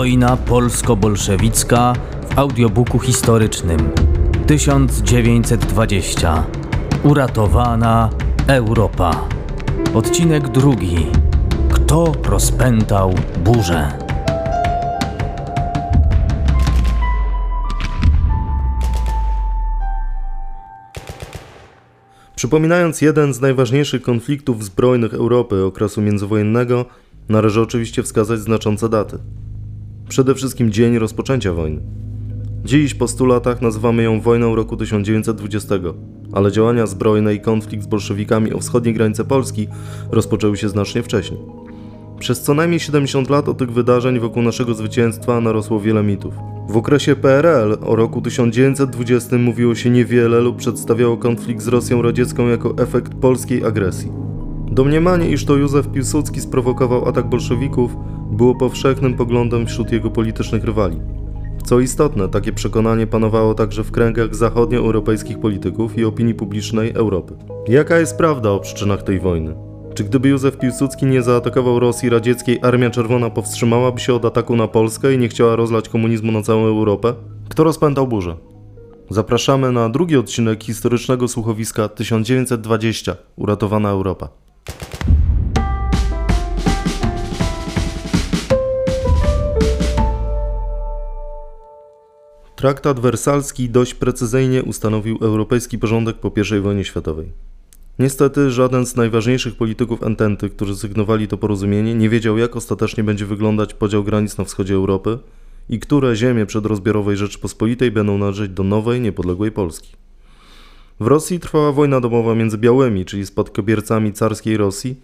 Wojna polsko-bolszewicka w audiobooku historycznym 1920 Uratowana Europa Odcinek drugi Kto rozpętał burzę? Przypominając jeden z najważniejszych konfliktów zbrojnych Europy okresu międzywojennego, należy oczywiście wskazać znaczące daty. Przede wszystkim dzień rozpoczęcia wojny. Dziś po 100 latach nazywamy ją wojną roku 1920, ale działania zbrojne i konflikt z bolszewikami o wschodniej granicy Polski rozpoczęły się znacznie wcześniej. Przez co najmniej 70 lat od tych wydarzeń wokół naszego zwycięstwa narosło wiele mitów. W okresie PRL o roku 1920 mówiło się niewiele lub przedstawiało konflikt z Rosją radziecką jako efekt polskiej agresji. Domniemanie, iż to Józef Piłsudski sprowokował atak bolszewików, było powszechnym poglądem wśród jego politycznych rywali. Co istotne, takie przekonanie panowało także w kręgach zachodnioeuropejskich polityków i opinii publicznej Europy. Jaka jest prawda o przyczynach tej wojny? Czy gdyby Józef Piłsudski nie zaatakował Rosji radzieckiej, Armia Czerwona powstrzymałaby się od ataku na Polskę i nie chciała rozlać komunizmu na całą Europę? Kto rozpętał burzę? Zapraszamy na drugi odcinek historycznego słuchowiska 1920 Uratowana Europa. Traktat wersalski dość precyzyjnie ustanowił europejski porządek po I wojnie światowej. Niestety żaden z najważniejszych polityków ententy, którzy sygnowali to porozumienie, nie wiedział jak ostatecznie będzie wyglądać podział granic na wschodzie Europy i które ziemie przedrozbiorowej Rzeczypospolitej będą należeć do nowej, niepodległej Polski. W Rosji trwała wojna domowa między białymi, czyli spadkobiercami carskiej Rosji,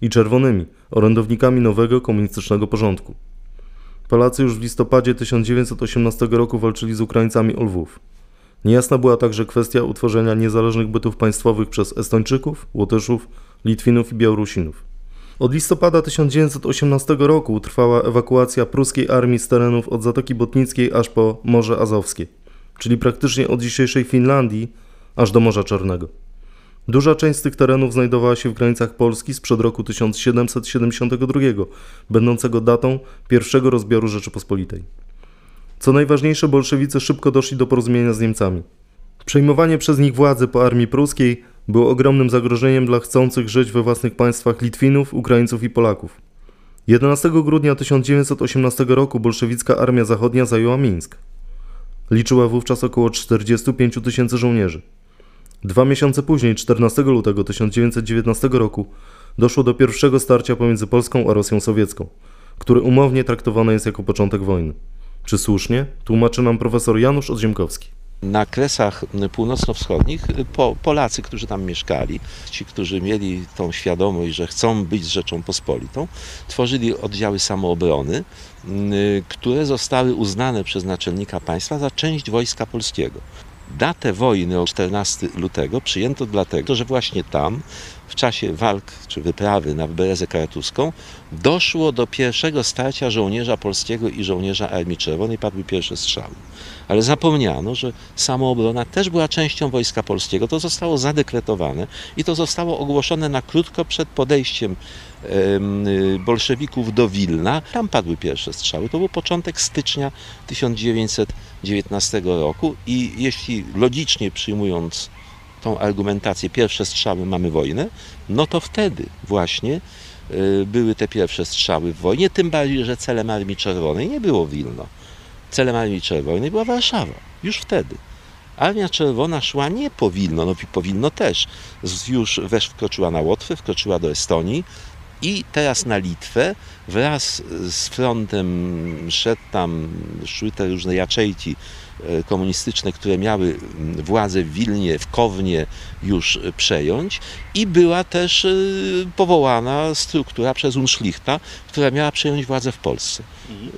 i czerwonymi, orędownikami nowego komunistycznego porządku. Polacy już w listopadzie 1918 roku walczyli z Ukraińcami o Lwów. Niejasna była także kwestia utworzenia niezależnych bytów państwowych przez Estończyków, Łotyszów, Litwinów i Białorusinów. Od listopada 1918 roku trwała ewakuacja pruskiej armii z terenów od Zatoki Botnickiej aż po Morze Azowskie, czyli praktycznie od dzisiejszej Finlandii aż do Morza Czarnego. Duża część z tych terenów znajdowała się w granicach Polski sprzed roku 1772, będącego datą pierwszego rozbioru Rzeczypospolitej. Co najważniejsze, bolszewicy szybko doszli do porozumienia z Niemcami. Przejmowanie przez nich władzy po armii pruskiej było ogromnym zagrożeniem dla chcących żyć we własnych państwach Litwinów, Ukraińców i Polaków. 11 grudnia 1918 roku bolszewicka Armia Zachodnia zajęła Mińsk. Liczyła wówczas około 45 tysięcy żołnierzy. Dwa miesiące później, 14 lutego 1919 roku, doszło do pierwszego starcia pomiędzy Polską a Rosją Sowiecką, które umownie traktowane jest jako początek wojny. Czy słusznie? Tłumaczy nam profesor Janusz Odziemkowski. Na kresach północno-wschodnich po, Polacy, którzy tam mieszkali, ci, którzy mieli tą świadomość, że chcą być Rzeczą Pospolitą, tworzyli oddziały samoobrony, które zostały uznane przez naczelnika państwa za część wojska polskiego. Datę wojny o 14 lutego przyjęto dlatego, że właśnie tam w czasie walk czy wyprawy na Berezę Karatuską doszło do pierwszego starcia żołnierza polskiego i żołnierza Armii Czerwonej, padły pierwsze strzały. Ale zapomniano, że samoobrona też była częścią Wojska Polskiego. To zostało zadekretowane i to zostało ogłoszone na krótko przed podejściem bolszewików do Wilna. Tam padły pierwsze strzały. To był początek stycznia 1919 roku i jeśli logicznie przyjmując tą argumentację, pierwsze strzały mamy wojnę, no to wtedy właśnie y, były te pierwsze strzały w wojnie, tym bardziej, że celem Armii Czerwonej nie było Wilno. Celem Armii Czerwonej była Warszawa, już wtedy. Armia Czerwona szła nie po Wilno, no po Wilno też. Już wesz wkroczyła na Łotwę, wkroczyła do Estonii i teraz na Litwę wraz z frontem szedł tam, szły te różne jaczejki E, komunistyczne, które miały władzę w Wilnie, w Kownie już przejąć i była też e, powołana struktura przez Unschlichta, która miała przejąć władzę w Polsce.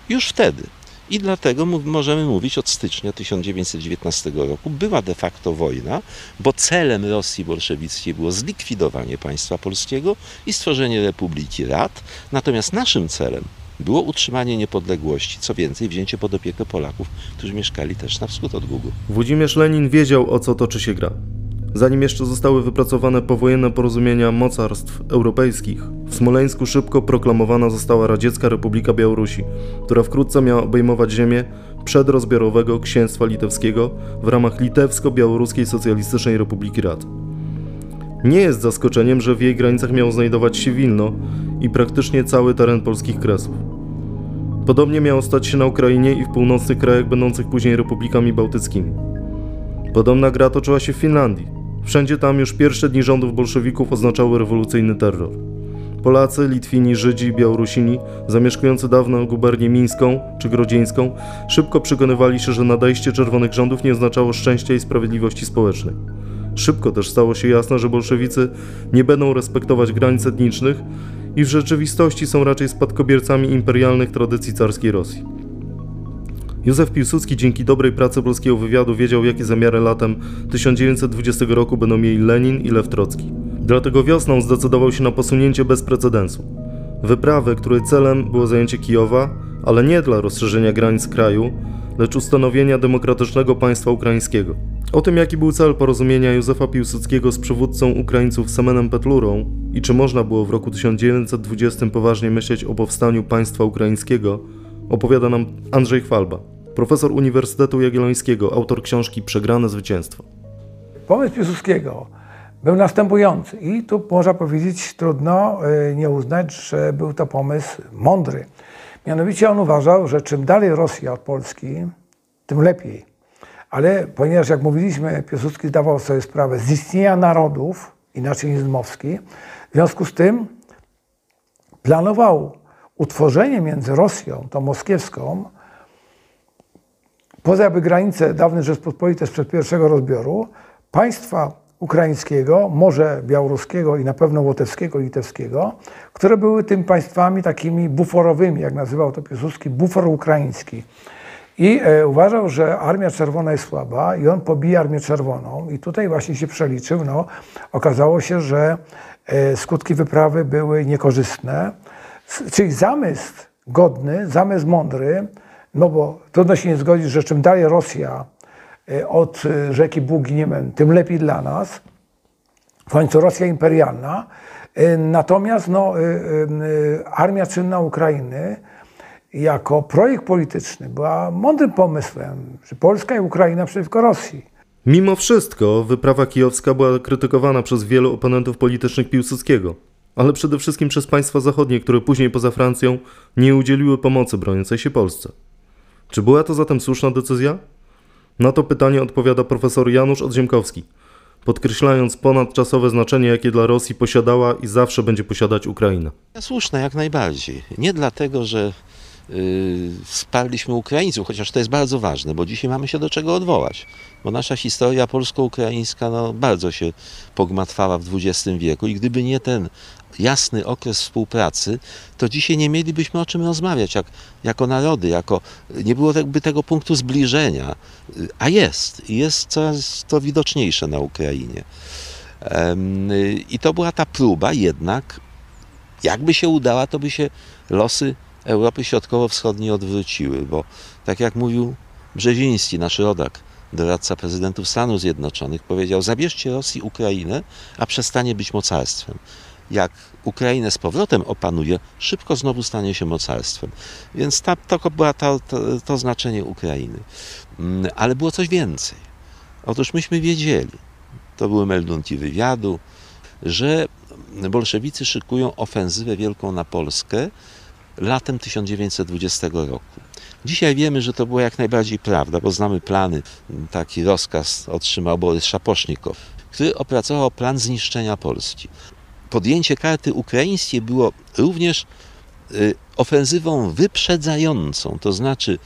Już wtedy. I dlatego możemy mówić od stycznia 1919 roku była de facto wojna, bo celem Rosji bolszewickiej było zlikwidowanie państwa polskiego i stworzenie Republiki Rad. Natomiast naszym celem było utrzymanie niepodległości, co więcej, wzięcie pod opiekę Polaków, którzy mieszkali też na wschód od Gugu. Włodzimierz Lenin wiedział, o co toczy się gra. Zanim jeszcze zostały wypracowane powojenne porozumienia mocarstw europejskich, w Smoleńsku szybko proklamowana została Radziecka Republika Białorusi, która wkrótce miała obejmować ziemię przedrozbiorowego księstwa litewskiego w ramach Litewsko-Białoruskiej Socjalistycznej Republiki Rad. Nie jest zaskoczeniem, że w jej granicach miało znajdować się Wilno i praktycznie cały teren polskich kresów. Podobnie miało stać się na Ukrainie i w północnych krajach będących później republikami bałtyckimi. Podobna gra toczyła się w Finlandii. Wszędzie tam już pierwsze dni rządów bolszewików oznaczały rewolucyjny terror. Polacy, Litwini, Żydzi Białorusini, zamieszkujący dawno gubernię mińską czy grodzieńską, szybko przekonywali się, że nadejście czerwonych rządów nie oznaczało szczęścia i sprawiedliwości społecznej. Szybko też stało się jasne, że bolszewicy nie będą respektować granic etnicznych i w rzeczywistości są raczej spadkobiercami imperialnych tradycji carskiej Rosji. Józef Piłsudski dzięki dobrej pracy polskiego wywiadu wiedział, jakie zamiary latem 1920 roku będą mieli Lenin i Lew Trocki. Dlatego wiosną zdecydował się na posunięcie bez precedensu. Wyprawy, której celem było zajęcie Kijowa, ale nie dla rozszerzenia granic kraju, lecz ustanowienia demokratycznego państwa ukraińskiego. O tym, jaki był cel porozumienia Józefa Piłsudskiego z przywódcą Ukraińców Semenem Petlurą i czy można było w roku 1920 poważnie myśleć o powstaniu państwa ukraińskiego, opowiada nam Andrzej Chwalba, profesor Uniwersytetu Jagiellońskiego, autor książki Przegrane zwycięstwo. Pomysł Piłsudskiego był następujący i tu można powiedzieć, trudno y, nie uznać, że był to pomysł mądry. Mianowicie on uważał, że czym dalej Rosja od Polski, tym lepiej. Ale ponieważ, jak mówiliśmy, Piłsudski zdawał sobie sprawę z istnienia narodów, inaczej niż Dmowski, w związku z tym planował utworzenie między Rosją, tą moskiewską, poza jakby granice dawnej Rzeczpospolitej sprzed pierwszego rozbioru, państwa ukraińskiego, może białoruskiego i na pewno łotewskiego, litewskiego, które były tym państwami takimi buforowymi, jak nazywał to Piłsudski, bufor ukraiński. I e, uważał, że Armia Czerwona jest słaba i on pobije Armię Czerwoną. I tutaj właśnie się przeliczył. No, okazało się, że e, skutki wyprawy były niekorzystne. Czyli zamysł godny, zamysł mądry, no bo trudno się nie zgodzić, że czym dalej Rosja e, od e, rzeki Bugi, Niemen, tym lepiej dla nas. W końcu Rosja imperialna. E, Natomiast no, armia czynna Ukrainy jako projekt polityczny była mądrym pomysłem, że Polska i Ukraina przeciwko Rosji. Mimo wszystko wyprawa kijowska była krytykowana przez wielu oponentów politycznych Piłsudskiego, ale przede wszystkim przez państwa zachodnie, które później poza Francją nie udzieliły pomocy broniącej się Polsce. Czy była to zatem słuszna decyzja? Na to pytanie odpowiada profesor Janusz Odziemkowski, podkreślając ponadczasowe znaczenie, jakie dla Rosji posiadała i zawsze będzie posiadać Ukraina. Słuszne jak najbardziej. Nie dlatego, że y, wsparliśmy Ukraińców, chociaż to jest bardzo ważne, bo dzisiaj mamy się do czego odwołać. Bo nasza historia polsko-ukraińska no, bardzo się pogmatwała w XX wieku i gdyby nie ten jasny okres współpracy, to dzisiaj nie mielibyśmy o czym rozmawiać jak, jako narody, jako, nie było jakby tego punktu zbliżenia, a jest, i jest coraz to widoczniejsze na Ukrainie. I to była ta próba jednak jakby się udała, to by się losy Europy Środkowo-Wschodniej odwróciły, bo tak jak mówił Brzeziński, nasz rodak, doradca prezydentów Stanów Zjednoczonych, powiedział: Zabierzcie Rosji Ukrainę, a przestanie być mocarstwem. Jak Ukrainę z powrotem opanuje, szybko znowu stanie się mocarstwem. Więc ta, to było to, to, to znaczenie Ukrainy. Mm, Ale było coś więcej. Otóż myśmy wiedzieli, to były meldunki wywiadu, że bolszewicy szykują ofensywę wielką na Polskę latem 1920 roku. Dzisiaj wiemy, że to była jak najbardziej prawda, bo znamy plany. Taki rozkaz otrzymał Borys Szaposznikow, który opracował plan zniszczenia Polski. Podjęcie karty ukraińskiej było również y, ofensywą wyprzedzającą, to znaczy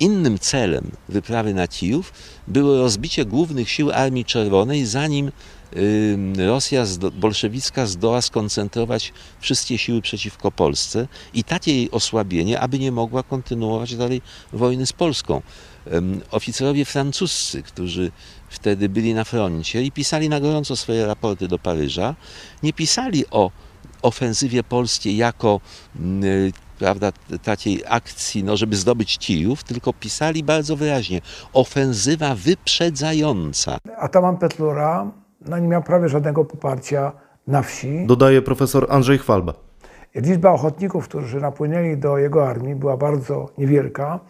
innym celem wyprawy na Kijów było rozbicie głównych sił Armii Czerwonej, zanim y, Rosja bolszewicka zdoła skoncentrować wszystkie siły przeciwko Polsce i takie jej osłabienie, aby nie mogła kontynuować dalej wojny z Polską. Oficerowie francuscy, którzy wtedy byli na froncie i pisali na gorąco swoje raporty do Paryża, nie pisali o ofensywie polskiej jako mm, y, prawda, takiej akcji, no, żeby zdobyć Kijów, tylko pisali bardzo wyraźnie ofensywa wyprzedzająca. Ataman Petlura no nie miał prawie żadnego poparcia na wsi. Dodaje profesor Andrzej Chwalba. Liczba ochotników, którzy napłynęli do jego armii, była bardzo niewielka.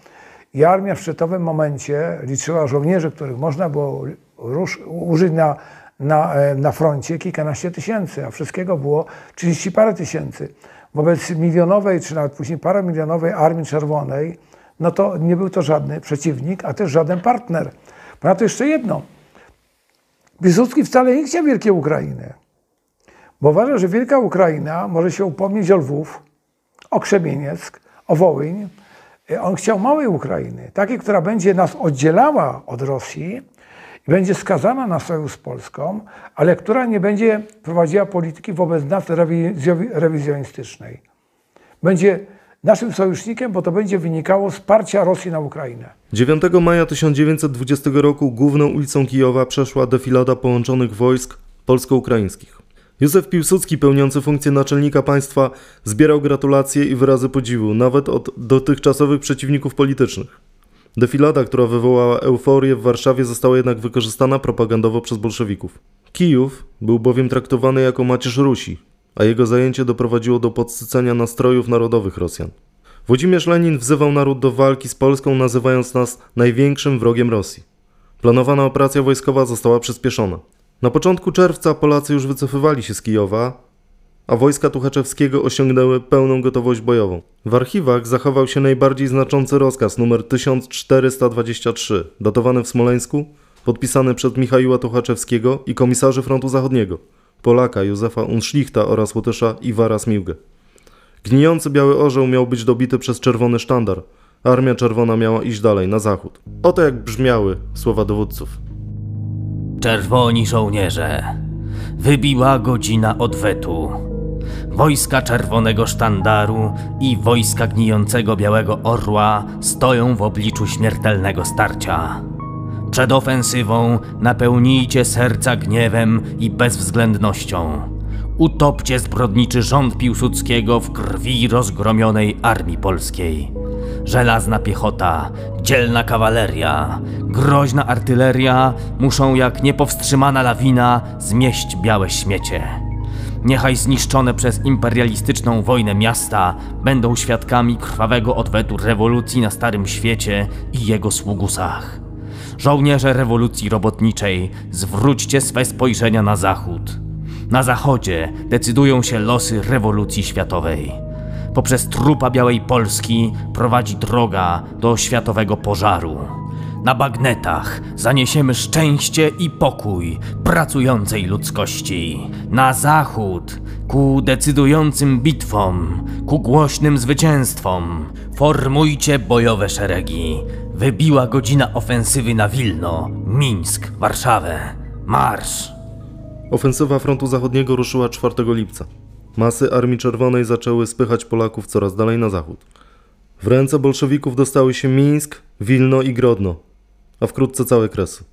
I armia w szczytowym momencie liczyła żołnierzy, których można było rusz, użyć na, na, e, na froncie kilkanaście tysięcy, a wszystkiego było 30 parę tysięcy. Wobec milionowej, czy nawet później paramilionowej Armii Czerwonej, no to nie był to żadny przeciwnik, a też żaden partner. Ponadto jeszcze jedno. Piłsudski wcale nie chciał Wielkiej Ukrainy. Bo uważa, że Wielka Ukraina może się upomnieć o Lwów, o Krzemienieck, o Wołyń. On chciał małej Ukrainy, takiej, która będzie nas oddzielała od Rosji i będzie skazana na sojusz z Polską, ale która nie będzie prowadziła polityki wobec nas rewizjonistycznej. Będzie naszym sojusznikiem, bo to będzie wynikało z wsparcia Rosji na Ukrainę. 9 maja 1920 roku główną ulicą Kijowa przeszła defilada połączonych wojsk polsko-ukraińskich. Józef Piłsudski, pełniący funkcję naczelnika państwa, zbierał gratulacje i wyrazy podziwu, nawet od dotychczasowych przeciwników politycznych. Defilada, która wywołała euforię w Warszawie, została jednak wykorzystana propagandowo przez bolszewików. Kijów był bowiem traktowany jako macierz Rusi, a jego zajęcie doprowadziło do podsycenia nastrojów narodowych Rosjan. Włodzimierz Lenin wzywał naród do walki z Polską, nazywając nas największym wrogiem Rosji. Planowana operacja wojskowa została przyspieszona. Na początku czerwca Polacy już wycofywali się z Kijowa, a wojska Tuchaczewskiego osiągnęły pełną gotowość bojową. W archiwach zachował się najbardziej znaczący rozkaz numer 1423, datowany w Smoleńsku, podpisany przez Michaiła Tuchaczewskiego i komisarzy Frontu Zachodniego, Polaka Józefa Unszlichta oraz Łotysza Iwara Smiłgę. Gnijący biały orzeł miał być dobity przez czerwony sztandar. Armia Czerwona miała iść dalej, na zachód. Oto jak brzmiały słowa dowódców. Czerwoni żołnierze, wybiła godzina odwetu. Wojska czerwonego sztandaru i wojska gnijącego białego orła stoją w obliczu śmiertelnego starcia. Przed ofensywą napełnijcie serca gniewem i bezwzględnością. Utopcie zbrodniczy rząd Piłsudskiego w krwi rozgromionej armii polskiej. Żelazna piechota, dzielna kawaleria, groźna artyleria muszą jak niepowstrzymana lawina zmieść białe śmiecie. Niechaj zniszczone przez imperialistyczną wojnę miasta będą świadkami krwawego odwetu rewolucji na Starym Świecie i jego sługusach. Żołnierze rewolucji robotniczej, zwróćcie swe spojrzenia na zachód. Na zachodzie decydują się losy rewolucji światowej. Poprzez trupa Białej Polski prowadzi droga do światowego pożaru. Na bagnetach zaniesiemy szczęście i pokój pracującej ludzkości. Na zachód, ku decydującym bitwom, ku głośnym zwycięstwom. Formujcie bojowe szeregi. Wybiła godzina ofensywy na Wilno, Mińsk, Warszawę. Marsz! Ofensywa frontu zachodniego ruszyła 4 lipca. Masy Armii Czerwonej zaczęły spychać Polaków coraz dalej na zachód. W ręce bolszewików dostały się Mińsk, Wilno i Grodno, a wkrótce całe Kresy.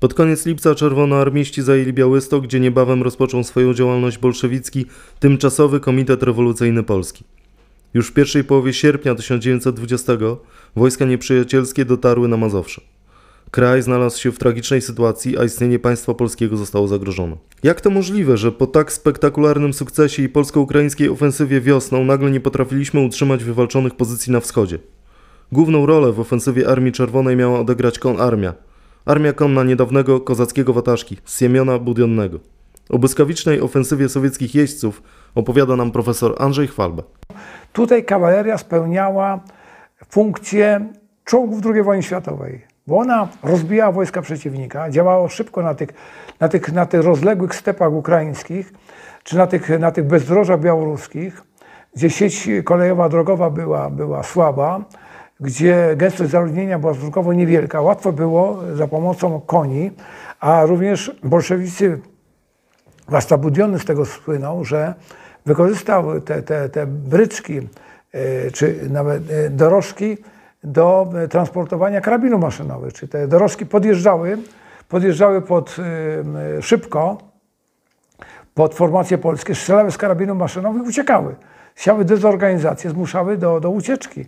Pod koniec lipca czerwonoarmiści zajęli Białystok, gdzie niebawem rozpoczął swoją działalność bolszewicki Tymczasowy Komitet Rewolucyjny Polski. Już w pierwszej połowie sierpnia 1920 wojska nieprzyjacielskie dotarły na Mazowsze. Kraj znalazł się w tragicznej sytuacji, a istnienie państwa polskiego zostało zagrożone. Jak to możliwe, że po tak spektakularnym sukcesie i polsko-ukraińskiej ofensywie wiosną nagle nie potrafiliśmy utrzymać wywalczonych pozycji na wschodzie? Główną rolę w ofensywie Armii Czerwonej miała odegrać konarmia. Armia konna niedawnego kozackiego wataszki, Siemiona Budionnego. O błyskawicznej ofensywie sowieckich jeźdźców opowiada nam profesor Andrzej Chwalba. Tutaj kawaleria spełniała funkcję czołgów II wojny światowej bo ona rozbijała wojska przeciwnika, działała szybko na tych, na tych, na tych rozległych stepach ukraińskich, czy na tych, na tych bezdrożach białoruskich, gdzie sieć kolejowa, drogowa była, była słaba, gdzie gęstość zaludnienia była stosunkowo niewielka. Łatwo było za pomocą koni, a również bolszewicy, zwłaszcza Budiony z tego słynął, że wykorzystał te, te, te bryczki, e, czy nawet e, dorożki do e, transportowania karabinów maszynowych. Czy te dorożki podjeżdżały, podjeżdżały pod, e, szybko pod formacje polskie, strzelały z karabinów maszynowych uciekały. Siały dezorganizację, zmuszały do, do ucieczki.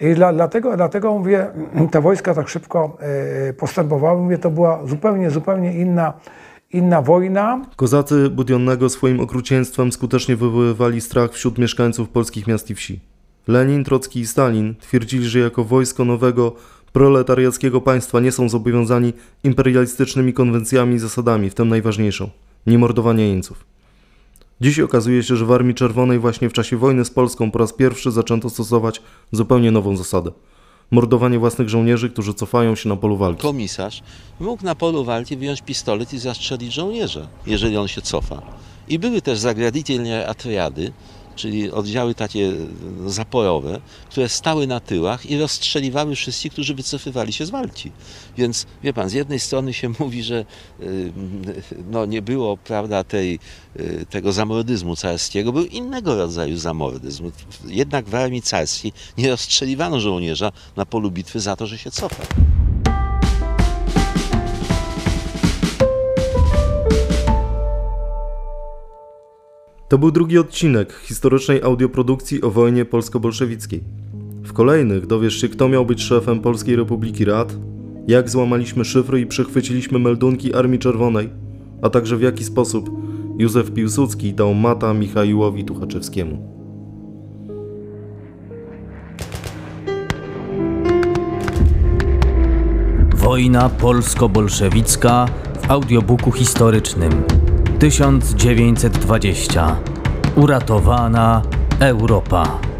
I dla, dlatego, dlatego mówię, te wojska tak szybko e, postępowały. Mówię, to była zupełnie, zupełnie inna, inna wojna. Kozacy Budionnego swoim okrucieństwem skutecznie wywoływali strach wśród mieszkańców polskich miast i wsi. Lenin, Trocki i Stalin twierdzili, że jako wojsko nowego proletariackiego państwa nie są zobowiązani imperialistycznymi konwencjami i zasadami, w tym najważniejszą niemordowanie jeńców. Dziś okazuje się, że w Armii Czerwonej właśnie w czasie wojny z Polską po raz pierwszy zaczęto stosować zupełnie nową zasadę. Mordowanie własnych żołnierzy, którzy cofają się na polu walki. Komisarz mógł na polu walki wyjąć pistolet i zastrzelić żołnierza, jeżeli on się cofa. I były też zagraditelne atriady, czyli oddziały takie no, zaporowe, które stały na tyłach i rozstrzeliwały wszystkich, którzy wycofywali się z walki. Więc wie pan, z jednej strony się mówi, że y, no, nie było prawda, tej, y, tego zamordyzmu carskiego, był innego rodzaju zamordyzm. Jednak w armii carskiej nie rozstrzeliwano żołnierza na polu bitwy za to, że się cofał. To był drugi odcinek historycznej audioprodukcji o wojnie polsko-bolszewickiej. W kolejnych dowiesz się, kto miał być szefem Polskiej Republiki Rad, jak złamaliśmy szyfry i przechwyciliśmy meldunki Armii Czerwonej, a także w jaki sposób Józef Piłsudski dał mata Michaiłowi Tuchaczewskiemu. Wojna polsko-bolszewicka w audiobooku historycznym 1920. Uratowana Europa.